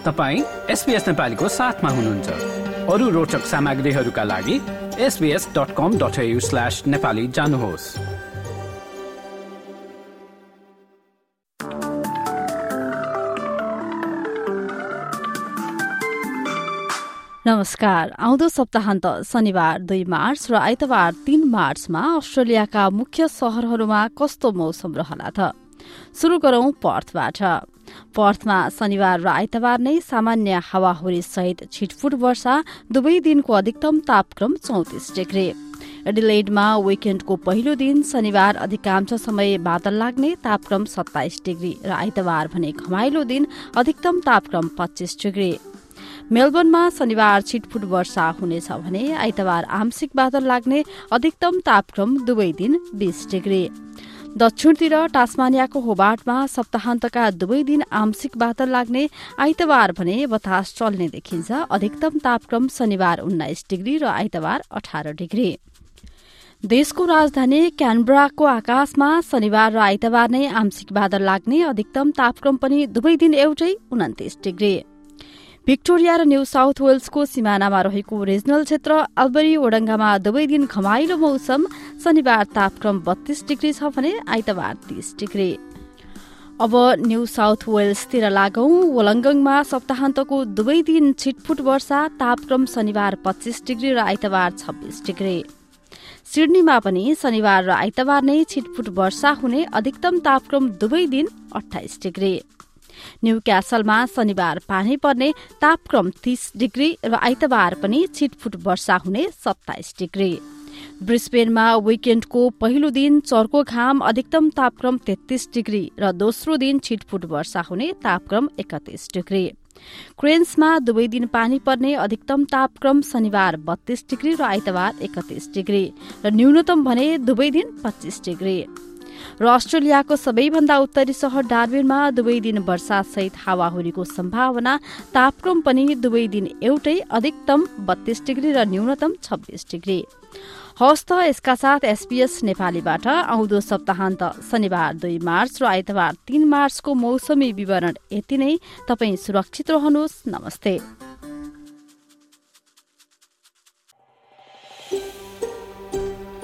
तपाईँ एसपिएस नेपालीको साथमा हुनुहुन्छ। अरू रोचक सामग्रीहरूका लागि SBS dot com dot slash Nepali जानुहोस्। नमस्कार। आउँदो सप्ताहन्त शनिबार दुई मार्च र आइतबार तीन मार्चमा अस्ट्रेलियाका मुख्य शहरहरूमा कस्तो मौसम रहला त? शुरू गरौं पर्थबाट। पर्थमा शनिबार र आइतबार नै सामान्य हावाहुरी सहित छिटफुट वर्षा दुवै दिनको अधिकतम तापक्रम चौतिस डिग्री। एडिलेडमा विकेण्डको पहिलो दिन शनिबार अधिकांश समय बादल लाग्ने तापक्रम सत्ताइस डिग्री र आइतबार भने घमाइलो दिन अधिकतम तापक्रम पच्चिस डिग्री। मेलबर्नमा शनिबार छिटफुट वर्षा हुनेछ भने आइतबार आंशिक बादल लाग्ने अधिकतम तापक्रम दुवै दिन बीस डिग्री। दक्षिणतिर टास्मानियाको होबाटमा सप्ताहन्तका दुवै दिन आंशिक बादल लाग्ने आइतबार भने बतास चल्ने देखिन्छ। अधिकतम तापक्रम शनिबार उन्नाइस डिग्री र आइतबार अठार डिग्री। देशको राजधानी क्यानब्राको आकाशमा शनिबार र आइतबार नै आंशिक बादल लाग्ने अधिकतम तापक्रम पनि दुवै दिन एउटै उन्तिस डिग्री। भिक्टोरिया र न्यू साउथ वेल्सको सिमानामा रहेको रिजनल क्षेत्र अल्बरी ओडङ्गामा दुवै दिन घमाइलो मौसम। शनिबार तापक्रम बत्तीस डिग्री छ भने आइतबार तीस डिग्री। अब न्यू साउथ वेल्सतिर लागौं। वलङ्गङमा सप्ताहन्तको दुवै दिन छिटफुट वर्षा। तापक्रम शनिबार पच्चिस डिग्री र आइतबार छब्बीस डिग्री। सिडनीमा पनि शनिबार र आइतबार नै छिटफुट वर्षा हुने अधिकतम तापक्रम दुवै दिन अठाइस डिग्री। न्यू क्यासलमा शनिबार पानी पर्ने तापक्रम तीस डिग्री र आइतबार पनि छिटफुट वर्षा हुने सत्ताइस डिग्री। ब्रिस्बेनमा विकेण्डको पहिलो दिन चर्को घाम अधिकतम तापक्रम तेत्तीस डिग्री र दोस्रो दिन छिटफुट वर्षा हुने तापक्रम एकतिस डिग्री। क्रेन्समा दुवै दिन पानी पर्ने अधिकतम तापक्रम शनिबार बत्तीस डिग्री र आइतबार एकतिस डिग्री र न्यूनतम भने दुवै दिन पच्चिस डिग्री। र अस्ट्रेलियाको सबैभन्दा उत्तरी सहर डार्बिनमा दुवै दिन वर्षासहित हावाहुरीको सम्भावना तापक्रम पनि दुवै दिन एउटै अधिकतम बत्तीस डिग्री र न्यूनतम छब्बीस डिग्री। हवस् यसका साथ एसपीएस नेपालीबाट आउँदो सप्ताहन्त शनिबार दुई मार्च र आइतबार तीन मार्चको मौसमी विवरण यति नै। तपाईँ सुरक्षित रहनुहोस्। नमस्ते।